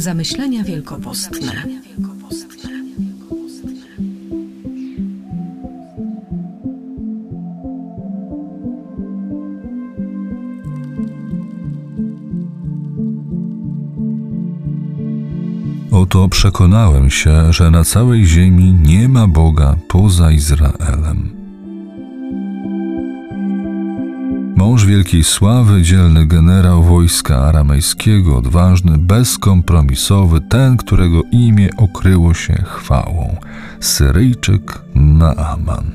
Zamyślenia wielkopostne. Oto przekonałem się, że na całej ziemi nie ma Boga poza Izraelem. Mąż wielkiej sławy, dzielny generał wojska aramejskiego, odważny, bezkompromisowy, ten, którego imię okryło się chwałą, Syryjczyk Naaman.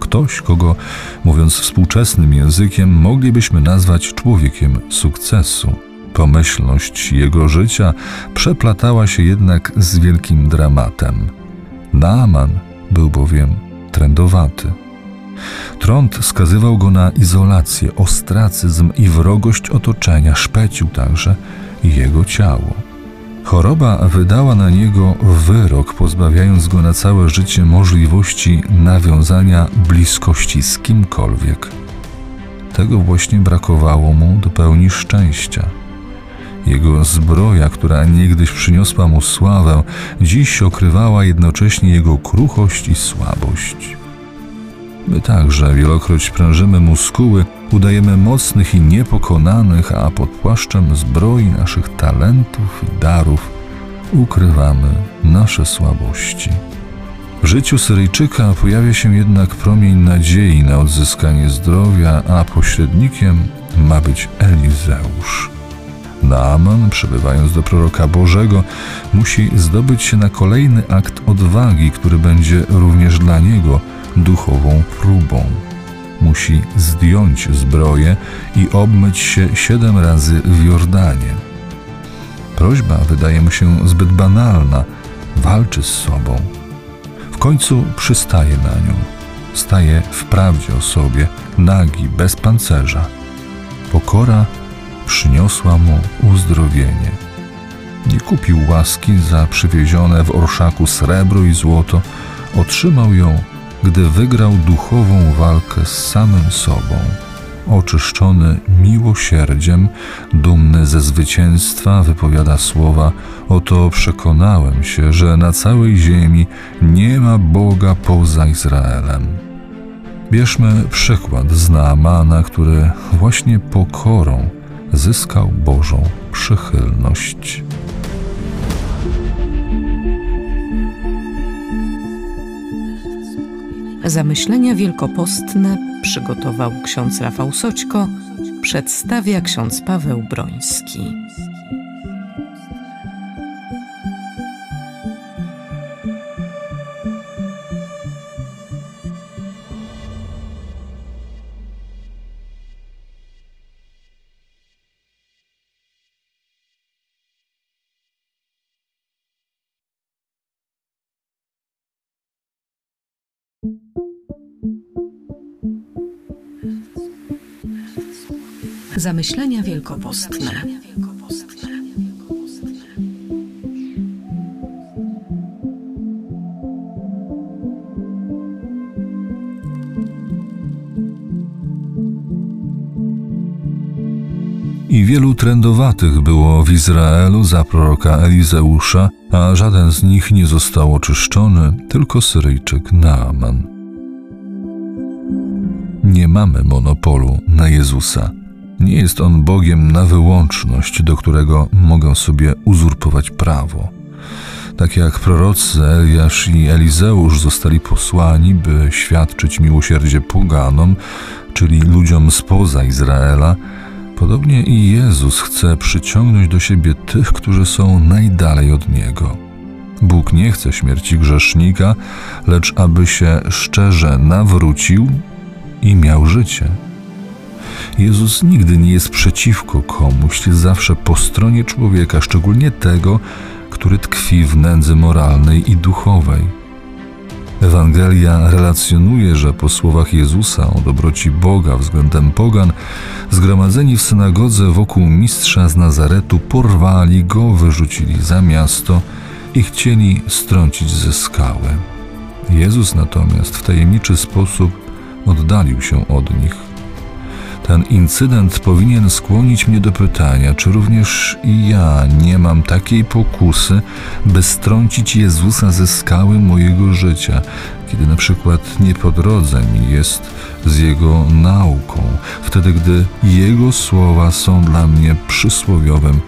Ktoś, kogo, mówiąc współczesnym językiem, moglibyśmy nazwać człowiekiem sukcesu. Pomyślność jego życia przeplatała się jednak z wielkim dramatem. Naaman był bowiem trędowaty. Trąd skazywał go na izolację, ostracyzm i wrogość otoczenia, szpecił także jego ciało. Choroba wydała na niego wyrok, pozbawiając go na całe życie możliwości nawiązania bliskości z kimkolwiek. Tego właśnie brakowało mu do pełni szczęścia. Jego zbroja, która niegdyś przyniosła mu sławę, dziś okrywała jednocześnie jego kruchość i słabość. My także wielokroć prężymy muskuły, udajemy mocnych i niepokonanych, a pod płaszczem zbroi naszych talentów i darów ukrywamy nasze słabości. W życiu Syryjczyka pojawia się jednak promień nadziei na odzyskanie zdrowia, a pośrednikiem ma być Elizeusz. Naaman, przybywając do proroka Bożego, musi zdobyć się na kolejny akt odwagi, który będzie również dla niego duchową próbą. Musi zdjąć zbroję i obmyć się siedem razy w Jordanie. Prośba wydaje mu się zbyt banalna, walczy z sobą. W końcu przystaje na nią. Staje w prawdzie o sobie, nagi, bez pancerza. Pokora przyniosła mu uzdrowienie. Nie kupił łaski za przywiezione w orszaku srebro i złoto, otrzymał ją, gdy wygrał duchową walkę z samym sobą. Oczyszczony miłosierdziem, dumny ze zwycięstwa, wypowiada słowa: Oto przekonałem się, że na całej ziemi nie ma Boga poza Izraelem. Bierzmy przykład z Naamana, który właśnie pokorą zyskał Bożą przychylność. Zamyślenia wielkopostne przygotował ksiądz Rafał Soćko, przedstawia ksiądz Paweł Broński. Zamyślenia wielkopostne. I wielu trędowatych było w Izraelu za proroka Elizeusza, a żaden z nich nie został oczyszczony, tylko Syryjczyk Naaman. Nie mamy monopolu na Jezusa. Nie jest on Bogiem na wyłączność, do którego mogę sobie uzurpować prawo. Tak jak prorocy Eliasz i Elizeusz zostali posłani, by świadczyć miłosierdzie poganom, czyli ludziom spoza Izraela, podobnie i Jezus chce przyciągnąć do siebie tych, którzy są najdalej od Niego. Bóg nie chce śmierci grzesznika, lecz aby się szczerze nawrócił i miał życie. Jezus nigdy nie jest przeciwko komuś, jest zawsze po stronie człowieka, szczególnie tego, który tkwi w nędzy moralnej i duchowej. Ewangelia relacjonuje, że po słowach Jezusa o dobroci Boga względem pogan, zgromadzeni w synagodze wokół mistrza z Nazaretu porwali go, wyrzucili za miasto i chcieli strącić ze skały. Jezus natomiast w tajemniczy sposób oddalił się od nich Ten incydent powinien skłonić mnie do pytania, czy również i ja nie mam takiej pokusy, by strącić Jezusa ze skały mojego życia, kiedy na przykład nie po drodze mi jest z Jego nauką, wtedy gdy Jego słowa są dla mnie przysłowiowym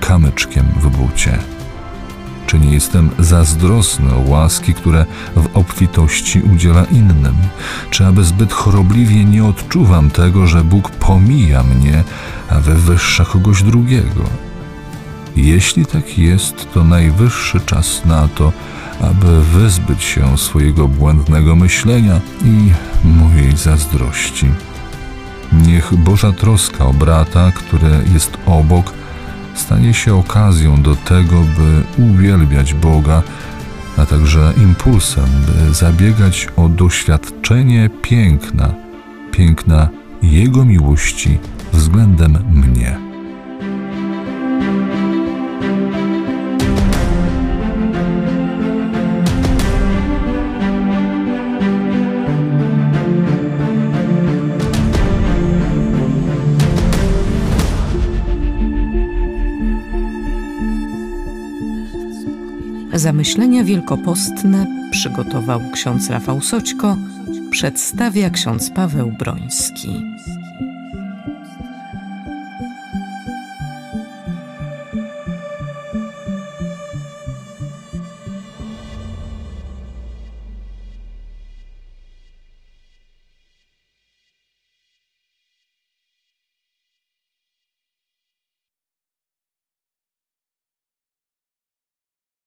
kamyczkiem w bucie. Czy nie jestem zazdrosny o łaski, które w obfitości udziela innym? Czy aby zbyt chorobliwie nie odczuwam tego, że Bóg pomija mnie, a wywyższa kogoś drugiego? Jeśli tak jest, to najwyższy czas na to, aby wyzbyć się swojego błędnego myślenia i mojej zazdrości. Niech Boża troska o brata, który jest obok, stanie się okazją do tego, by uwielbiać Boga, a także impulsem, by zabiegać o doświadczenie piękna, piękna Jego miłości względem mnie. Zamyślenia wielkopostne przygotował ksiądz Rafał Soćko, przedstawia ksiądz Paweł Broński.